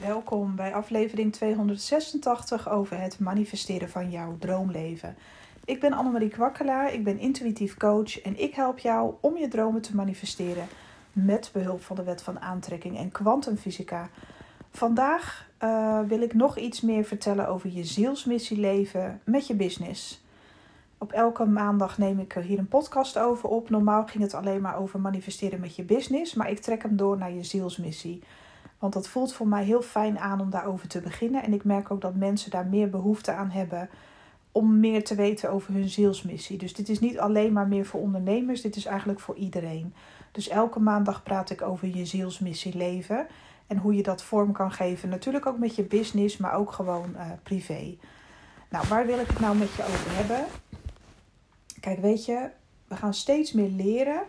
Welkom bij aflevering 286 over het manifesteren van jouw droomleven. Ik ben Annemarie Kwakkelaar, ik ben intuïtief coach en ik help jou om je dromen te manifesteren met behulp van de wet van aantrekking en kwantumfysica. Vandaag uh, wil ik nog iets meer vertellen over je zielsmissie leven met je business. Op elke maandag neem ik hier een podcast over op. Normaal ging het alleen maar over manifesteren met je business, maar ik trek hem door naar je zielsmissie. Want dat voelt voor mij heel fijn aan om daarover te beginnen. En ik merk ook dat mensen daar meer behoefte aan hebben om meer te weten over hun zielsmissie. Dus dit is niet alleen maar meer voor ondernemers, dit is eigenlijk voor iedereen. Dus elke maandag praat ik over je zielsmissie leven en hoe je dat vorm kan geven. Natuurlijk ook met je business, maar ook gewoon uh, privé. Nou, waar wil ik het nou met je over hebben? Kijk, weet je, we gaan steeds meer leren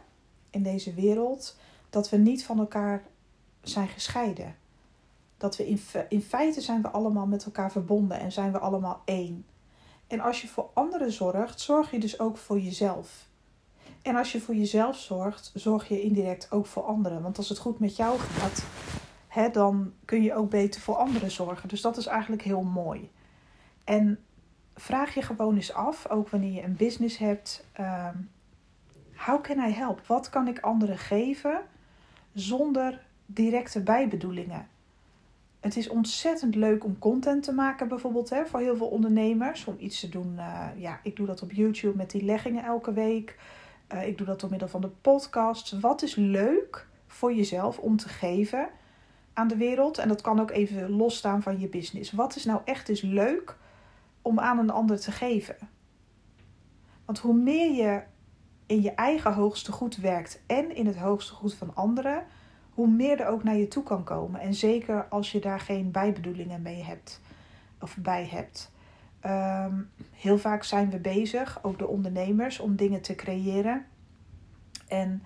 in deze wereld dat we niet van elkaar zijn gescheiden. Dat we in, in feite zijn we allemaal met elkaar verbonden en zijn we allemaal één. En als je voor anderen zorgt, zorg je dus ook voor jezelf. En als je voor jezelf zorgt, zorg je indirect ook voor anderen. Want als het goed met jou gaat, hè, dan kun je ook beter voor anderen zorgen. Dus dat is eigenlijk heel mooi. En vraag je gewoon eens af, ook wanneer je een business hebt, uh, how can I help? Wat kan ik anderen geven zonder directe bijbedoelingen? Het is ontzettend leuk om content te maken, bijvoorbeeld hè, voor heel veel ondernemers. Om iets te doen. Uh, ja, ik doe dat op YouTube met die leggingen elke week. Uh, ik doe dat door middel van de podcast. Wat is leuk voor jezelf om te geven aan de wereld? En dat kan ook even losstaan van je business. Wat is nou echt eens leuk om aan een ander te geven? Want hoe meer je in je eigen hoogste goed werkt en in het hoogste goed van anderen, hoe meer er ook naar je toe kan komen. En zeker als je daar geen bijbedoelingen mee hebt of bij hebt. Um, heel vaak zijn we bezig, ook de ondernemers, om dingen te creëren. En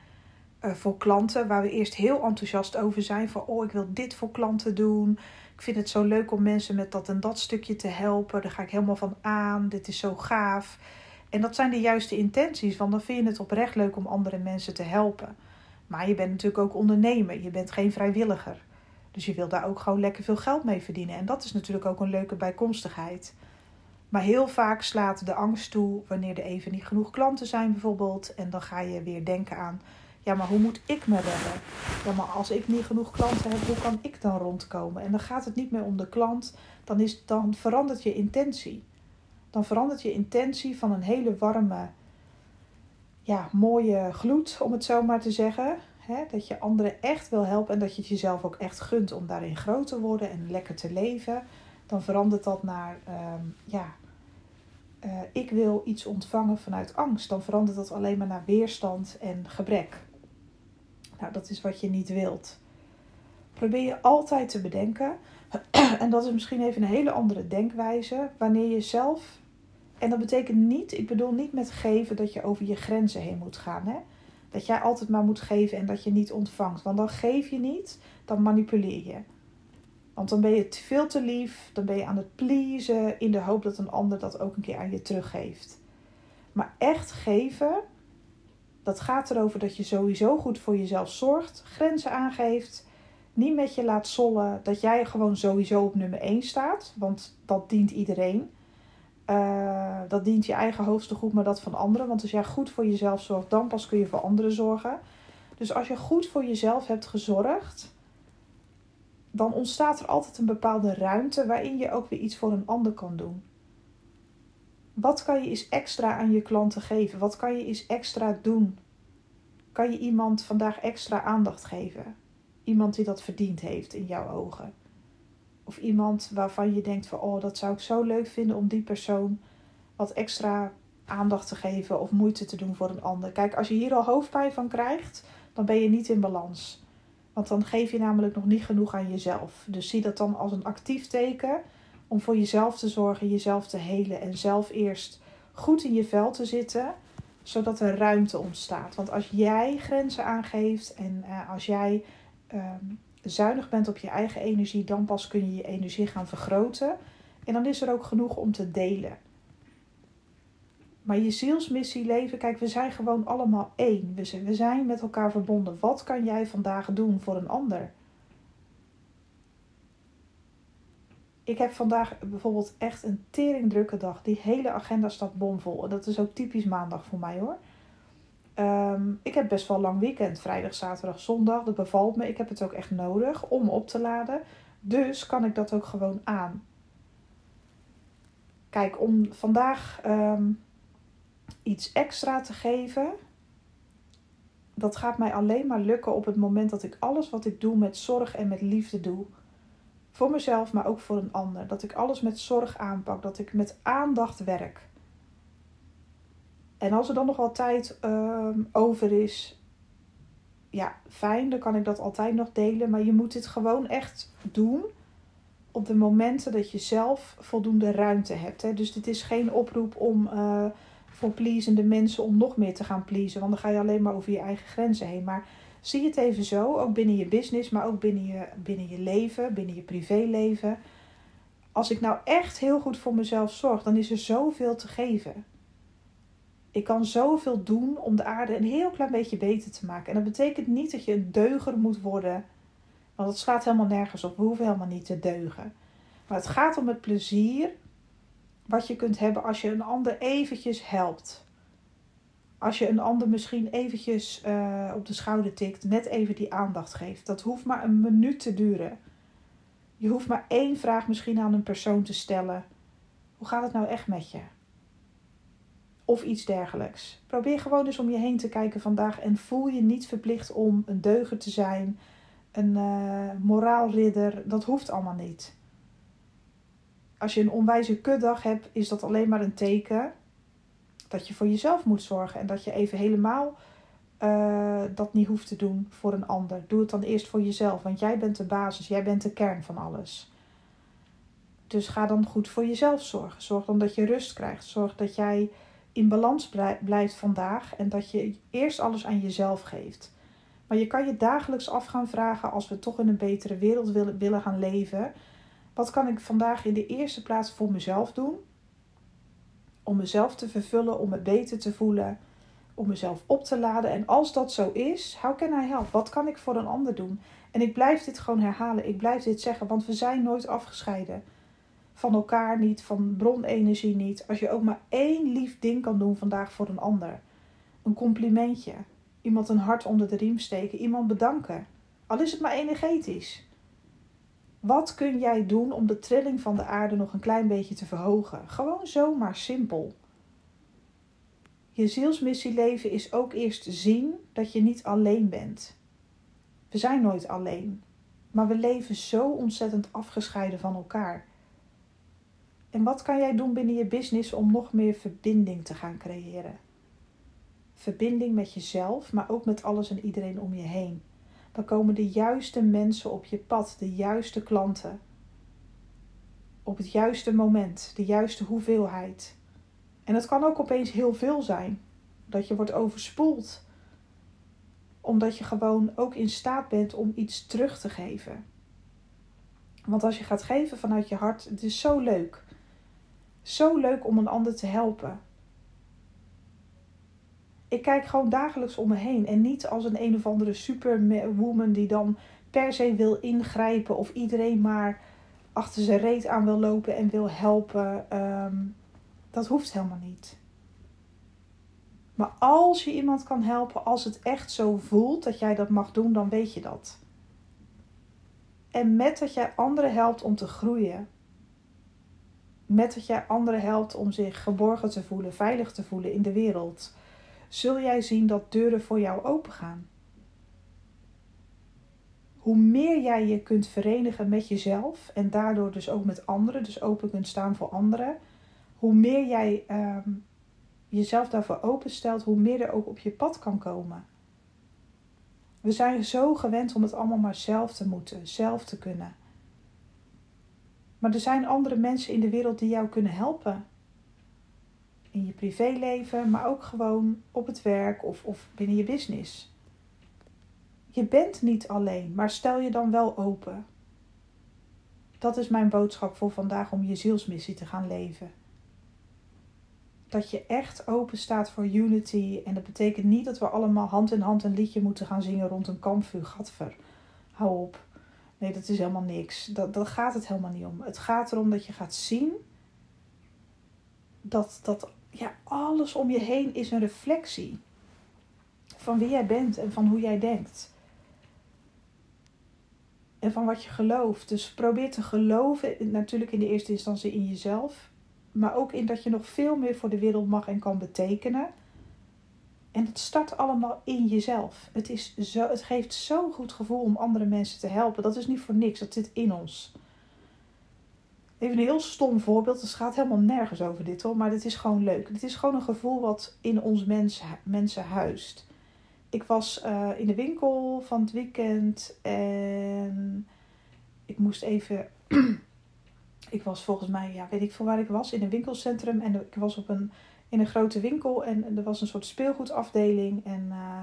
uh, voor klanten waar we eerst heel enthousiast over zijn. Van oh, ik wil dit voor klanten doen. Ik vind het zo leuk om mensen met dat en dat stukje te helpen. Daar ga ik helemaal van aan. Dit is zo gaaf. En dat zijn de juiste intenties, want dan vind je het oprecht leuk om andere mensen te helpen. Maar je bent natuurlijk ook ondernemer. Je bent geen vrijwilliger. Dus je wil daar ook gewoon lekker veel geld mee verdienen. En dat is natuurlijk ook een leuke bijkomstigheid. Maar heel vaak slaat de angst toe wanneer er even niet genoeg klanten zijn, bijvoorbeeld. En dan ga je weer denken aan: ja, maar hoe moet ik me redden? Ja, maar als ik niet genoeg klanten heb, hoe kan ik dan rondkomen? En dan gaat het niet meer om de klant, dan, is, dan verandert je intentie. Dan verandert je intentie van een hele warme ja, mooie gloed, om het zo maar te zeggen. Hè? Dat je anderen echt wil helpen en dat je het jezelf ook echt gunt om daarin groot te worden en lekker te leven. Dan verandert dat naar, um, ja, uh, ik wil iets ontvangen vanuit angst. Dan verandert dat alleen maar naar weerstand en gebrek. Nou, dat is wat je niet wilt. Probeer je altijd te bedenken, en dat is misschien even een hele andere denkwijze, wanneer je zelf en dat betekent niet, ik bedoel niet met geven dat je over je grenzen heen moet gaan. Hè? Dat jij altijd maar moet geven en dat je niet ontvangt. Want dan geef je niet, dan manipuleer je. Want dan ben je veel te lief, dan ben je aan het pleasen in de hoop dat een ander dat ook een keer aan je teruggeeft. Maar echt geven, dat gaat erover dat je sowieso goed voor jezelf zorgt, grenzen aangeeft, niet met je laat zollen, dat jij gewoon sowieso op nummer 1 staat, want dat dient iedereen. Uh, dat dient je eigen hoogste goed, maar dat van anderen. Want als jij goed voor jezelf zorgt, dan pas kun je voor anderen zorgen. Dus als je goed voor jezelf hebt gezorgd, dan ontstaat er altijd een bepaalde ruimte waarin je ook weer iets voor een ander kan doen. Wat kan je eens extra aan je klanten geven? Wat kan je eens extra doen? Kan je iemand vandaag extra aandacht geven? Iemand die dat verdiend heeft in jouw ogen. Of iemand waarvan je denkt van oh, dat zou ik zo leuk vinden om die persoon wat extra aandacht te geven of moeite te doen voor een ander. Kijk, als je hier al hoofdpijn van krijgt, dan ben je niet in balans. Want dan geef je namelijk nog niet genoeg aan jezelf. Dus zie dat dan als een actief teken om voor jezelf te zorgen, jezelf te helen en zelf eerst goed in je vel te zitten, zodat er ruimte ontstaat. Want als jij grenzen aangeeft en uh, als jij ehm, zuinig bent op je eigen energie, dan pas kun je je energie gaan vergroten. En dan is er ook genoeg om te delen. Maar je zielsmissie leven, kijk, we zijn gewoon allemaal één. We zijn met elkaar verbonden. Wat kan jij vandaag doen voor een ander? Ik heb vandaag bijvoorbeeld echt een teringdrukke dag. Die hele agenda staat bomvol. En dat is ook typisch maandag voor mij hoor. Ehm, ik heb best wel lang weekend. Vrijdag, zaterdag, zondag. Dat bevalt me. Ik heb het ook echt nodig om op te laden. Dus kan ik dat ook gewoon aan. Kijk, om vandaag ehm, iets extra te geven. Dat gaat mij alleen maar lukken op het moment dat ik alles wat ik doe met zorg en met liefde doe. Voor mezelf, maar ook voor een ander. Dat ik alles met zorg aanpak. Dat ik met aandacht werk. En als er dan nog wel tijd ehm, over is, ja, fijn, dan kan ik dat altijd nog delen. Maar je moet dit gewoon echt doen op de momenten dat je zelf voldoende ruimte hebt. Hè? Dus dit is geen oproep om uh, voor pleasende mensen om nog meer te gaan pleasen. Want dan ga je alleen maar over je eigen grenzen heen. Maar zie het even zo, ook binnen je business, maar ook binnen je, binnen je leven, binnen je privéleven. Als ik nou echt heel goed voor mezelf zorg, dan is er zoveel te geven. Ik kan zoveel doen om de aarde een heel klein beetje beter te maken. En dat betekent niet dat je een deuger moet worden. Want dat slaat helemaal nergens op. We hoeven helemaal niet te deugen. Maar het gaat om het plezier wat je kunt hebben als je een ander eventjes helpt. Als je een ander misschien eventjes uh, op de schouder tikt, net even die aandacht geeft. Dat hoeft maar een minuut te duren. Je hoeft maar één vraag misschien aan een persoon te stellen. Hoe gaat het nou echt met je? Of iets dergelijks. Probeer gewoon eens om je heen te kijken vandaag en voel je niet verplicht om een deuger te zijn, een uh, moraalridder. Dat hoeft allemaal niet. Als je een onwijze kutdag hebt, is dat alleen maar een teken dat je voor jezelf moet zorgen en dat je even helemaal uh, dat niet hoeft te doen voor een ander. Doe het dan eerst voor jezelf, want jij bent de basis, jij bent de kern van alles. Dus ga dan goed voor jezelf zorgen. Zorg dan dat je rust krijgt. Zorg dat jij in balans blijft vandaag en dat je eerst alles aan jezelf geeft. Maar je kan je dagelijks af gaan vragen als we toch in een betere wereld willen, willen gaan leven. Wat kan ik vandaag in de eerste plaats voor mezelf doen? Om mezelf te vervullen, om me beter te voelen, om mezelf op te laden. En als dat zo is, how can I help? Wat kan ik voor een ander doen? En ik blijf dit gewoon herhalen. Ik blijf dit zeggen, want we zijn nooit afgescheiden van elkaar niet, van bronenergie niet. Als je ook maar één lief ding kan doen vandaag voor een ander. Een complimentje. Iemand een hart onder de riem steken. Iemand bedanken. Al is het maar energetisch. Wat kun jij doen om de trilling van de aarde nog een klein beetje te verhogen? Gewoon zomaar simpel. Je zielsmissie leven is ook eerst zien dat je niet alleen bent. We zijn nooit alleen, maar we leven zo ontzettend afgescheiden van elkaar. En wat kan jij doen binnen je business om nog meer verbinding te gaan creëren? Verbinding met jezelf, maar ook met alles en iedereen om je heen. Dan komen de juiste mensen op je pad, de juiste klanten. Op het juiste moment, de juiste hoeveelheid. En het kan ook opeens heel veel zijn. Dat je wordt overspoeld. Omdat je gewoon ook in staat bent om iets terug te geven. Want als je gaat geven vanuit je hart, het is zo leuk. Zo leuk om een ander te helpen. Ik kijk gewoon dagelijks om me heen en niet als een een of andere superwoman die dan per se wil ingrijpen of iedereen maar achter zijn reet aan wil lopen en wil helpen. Ehm, dat hoeft helemaal niet. Maar als je iemand kan helpen, als het echt zo voelt dat jij dat mag doen, dan weet je dat. En met dat jij anderen helpt om te groeien, met dat jij anderen helpt om zich geborgen te voelen, veilig te voelen in de wereld, zul jij zien dat deuren voor jou opengaan. Hoe meer jij je kunt verenigen met jezelf en daardoor dus ook met anderen, dus open kunt staan voor anderen, hoe meer jij ehm, jezelf daarvoor openstelt, hoe meer er ook op je pad kan komen. We zijn zo gewend om het allemaal maar zelf te moeten, zelf te kunnen. Maar er zijn andere mensen in de wereld die jou kunnen helpen. In je privéleven, maar ook gewoon op het werk of, of binnen je business. Je bent niet alleen, maar stel je dan wel open. Dat is mijn boodschap voor vandaag om je zielsmissie te gaan leven. Dat je echt open staat voor unity. En dat betekent niet dat we allemaal hand in hand een liedje moeten gaan zingen rond een kampvuur. Gadver, hou op. Nee, dat is helemaal niks. Dat, dat gaat het helemaal niet om. Het gaat erom dat je gaat zien dat, dat ja, alles om je heen is een reflectie van wie jij bent en van hoe jij denkt. En van wat je gelooft. Dus probeer te geloven, natuurlijk in de eerste instantie in jezelf, maar ook in dat je nog veel meer voor de wereld mag en kan betekenen. En het start allemaal in jezelf. Het, is zo, het geeft zo'n goed gevoel om andere mensen te helpen. Dat is niet voor niks, dat zit in ons. Even een heel stom voorbeeld. Het gaat helemaal nergens over dit hoor. Maar dit is gewoon leuk. Dit is gewoon een gevoel wat in ons mens, mensen huist. Ik was uh, in de winkel van het weekend. En ik moest even. ik was volgens mij, ja, weet ik veel waar ik was. In een winkelcentrum. En ik was op een, in een grote winkel. En er was een soort speelgoedafdeling. En. Uh,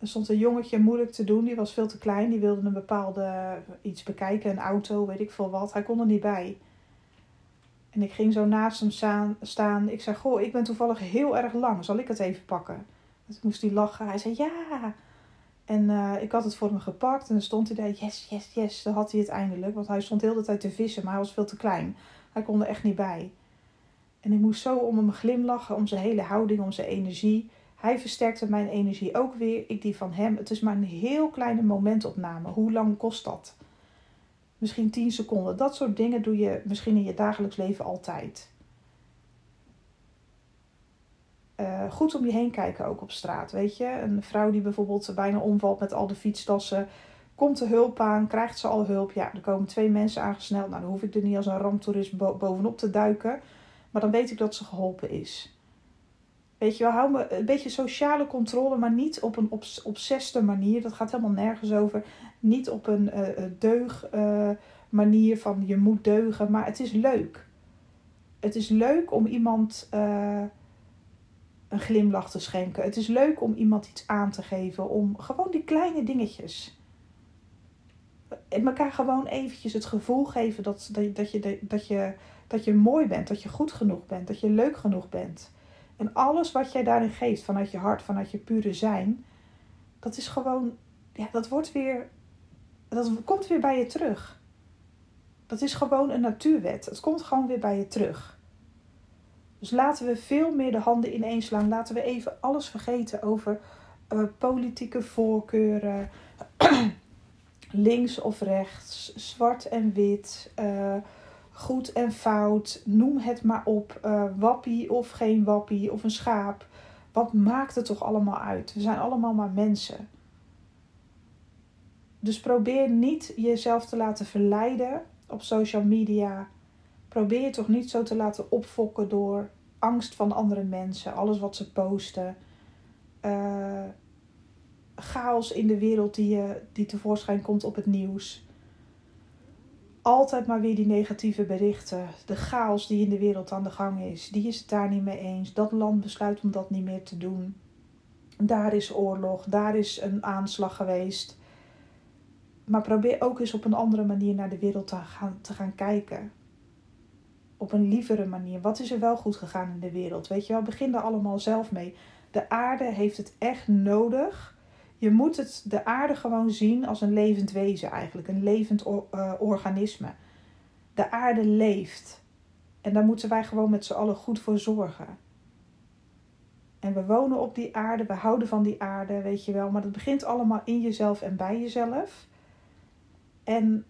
er stond een jongetje moeilijk te doen. Die was veel te klein. Die wilde een bepaalde iets bekijken. Een auto, weet ik veel wat. Hij kon er niet bij. En ik ging zo naast hem staan. Ik zei, goh, ik ben toevallig heel erg lang. Zal ik het even pakken? Dus moest hij lachen. Hij zei, ja. En uh, ik had het voor hem gepakt. En dan stond hij daar, yes, yes, yes. Dan had hij het eindelijk. Want hij stond heel de tijd te vissen. Maar hij was veel te klein. Hij kon er echt niet bij. En ik moest zo om hem glimlachen. Om zijn hele houding, om zijn energie. Hij versterkte mijn energie ook weer, ik die van hem. Het is maar een heel kleine momentopname. Hoe lang kost dat? Misschien 10 seconden. Dat soort dingen doe je misschien in je dagelijks leven altijd. Uh, goed om je heen kijken ook op straat. Weet je, een vrouw die bijvoorbeeld bijna omvalt met al de fietstassen. Komt er hulp aan? Krijgt ze al hulp? Ja, er komen twee mensen aangesneld. Nou, dan hoef ik er niet als een ramptoerist bovenop te duiken. Maar dan weet ik dat ze geholpen is. Weet je wel, hou me een beetje sociale controle, maar niet op een obs obseste manier. Dat gaat helemaal nergens over. Niet op een uh, deug uh, manier van je moet deugen, maar het is leuk. Het is leuk om iemand een glimlach te schenken. Het is leuk om iemand iets aan te geven. Om gewoon die kleine dingetjes. En elkaar gewoon eventjes het gevoel geven dat, dat, dat, je, dat, je, dat je mooi bent. Dat je goed genoeg bent. Dat je leuk genoeg bent. En alles wat jij daarin geeft, vanuit je hart, vanuit je pure zijn, dat is gewoon, ja, dat wordt weer, dat komt weer bij je terug. Dat is gewoon een natuurwet. Het komt gewoon weer bij je terug. Dus laten we veel meer de handen ineens slaan. Laten we even alles vergeten over uh, politieke voorkeuren, links of rechts, zwart en wit. Uh, goed en fout, noem het maar op, uh, wappie of geen wappie of een schaap. Wat maakt het toch allemaal uit? We zijn allemaal maar mensen. Dus probeer niet jezelf te laten verleiden op social media. Probeer je toch niet zo te laten opfokken door angst van andere mensen, alles wat ze posten. Uh, chaos in de wereld die, die tevoorschijn komt op het nieuws altijd maar weer die negatieve berichten. De chaos die in de wereld aan de gang is. Die is het daar niet mee eens. Dat land besluit om dat niet meer te doen. Daar is oorlog. Daar is een aanslag geweest. Maar probeer ook eens op een andere manier naar de wereld te gaan, te gaan kijken. Op een lievere manier. Wat is er wel goed gegaan in de wereld? Weet je wel, begin er allemaal zelf mee. De aarde heeft het echt nodig je moet het, de aarde gewoon zien als een levend wezen eigenlijk, een levend uh, organisme. De aarde leeft. En daar moeten wij gewoon met z'n allen goed voor zorgen. En we wonen op die aarde, we houden van die aarde, weet je wel. Maar dat begint allemaal in jezelf en bij jezelf. En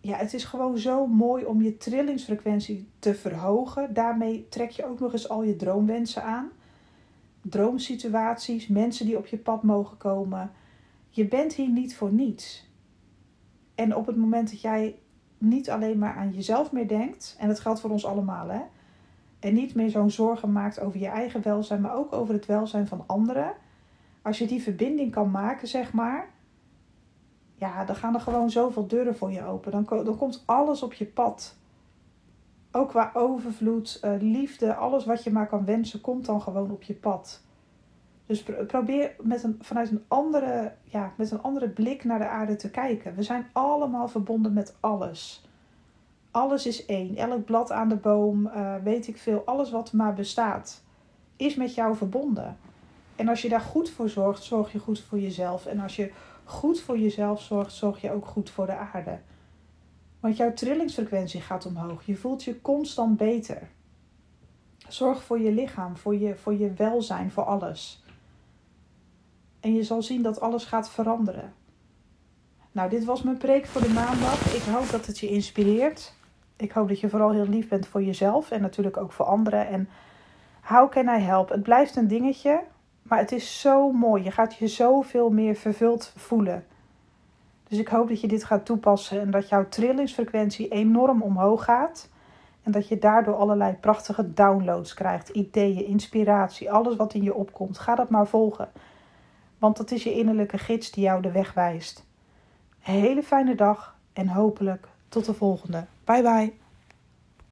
ja, het is gewoon zo mooi om je trillingsfrequentie te verhogen. Daarmee trek je ook nog eens al je droomwensen aan droomsituaties, mensen die op je pad mogen komen. Je bent hier niet voor niets. En op het moment dat jij niet alleen maar aan jezelf meer denkt, en dat geldt voor ons allemaal, hè, en niet meer zo'n zorgen maakt over je eigen welzijn, maar ook over het welzijn van anderen. Als je die verbinding kan maken, zeg maar, ja, dan gaan er gewoon zoveel deuren voor je open. Dan, dan komt alles op je pad. Ook qua overvloed, uh, liefde, alles wat je maar kan wensen, komt dan gewoon op je pad. Dus probeer met een, vanuit een andere, ja, met een andere blik naar de aarde te kijken. We zijn allemaal verbonden met alles. Alles is één. Elk blad aan de boom, uh, weet ik veel, alles wat maar bestaat, is met jou verbonden. En als je daar goed voor zorgt, zorg je goed voor jezelf. En als je goed voor jezelf zorgt, zorg je ook goed voor de aarde. Want jouw trillingsfrequentie gaat omhoog. Je voelt je constant beter. Zorg voor je lichaam, voor je, voor je welzijn, voor alles. En je zal zien dat alles gaat veranderen. Nou, dit was mijn preek voor de maandag. Ik hoop dat het je inspireert. Ik hoop dat je vooral heel lief bent voor jezelf en natuurlijk ook voor anderen. En how can I help? Het blijft een dingetje, maar het is zo mooi. Je gaat je zoveel meer vervuld voelen. Dus ik hoop dat je dit gaat toepassen en dat jouw trillingsfrequentie enorm omhoog gaat. En dat je daardoor allerlei prachtige downloads krijgt, ideeën, inspiratie, alles wat in je opkomt. Ga dat maar volgen. Want dat is je innerlijke gids die jou de weg wijst. Een hele fijne dag en hopelijk tot de volgende. Bye bye.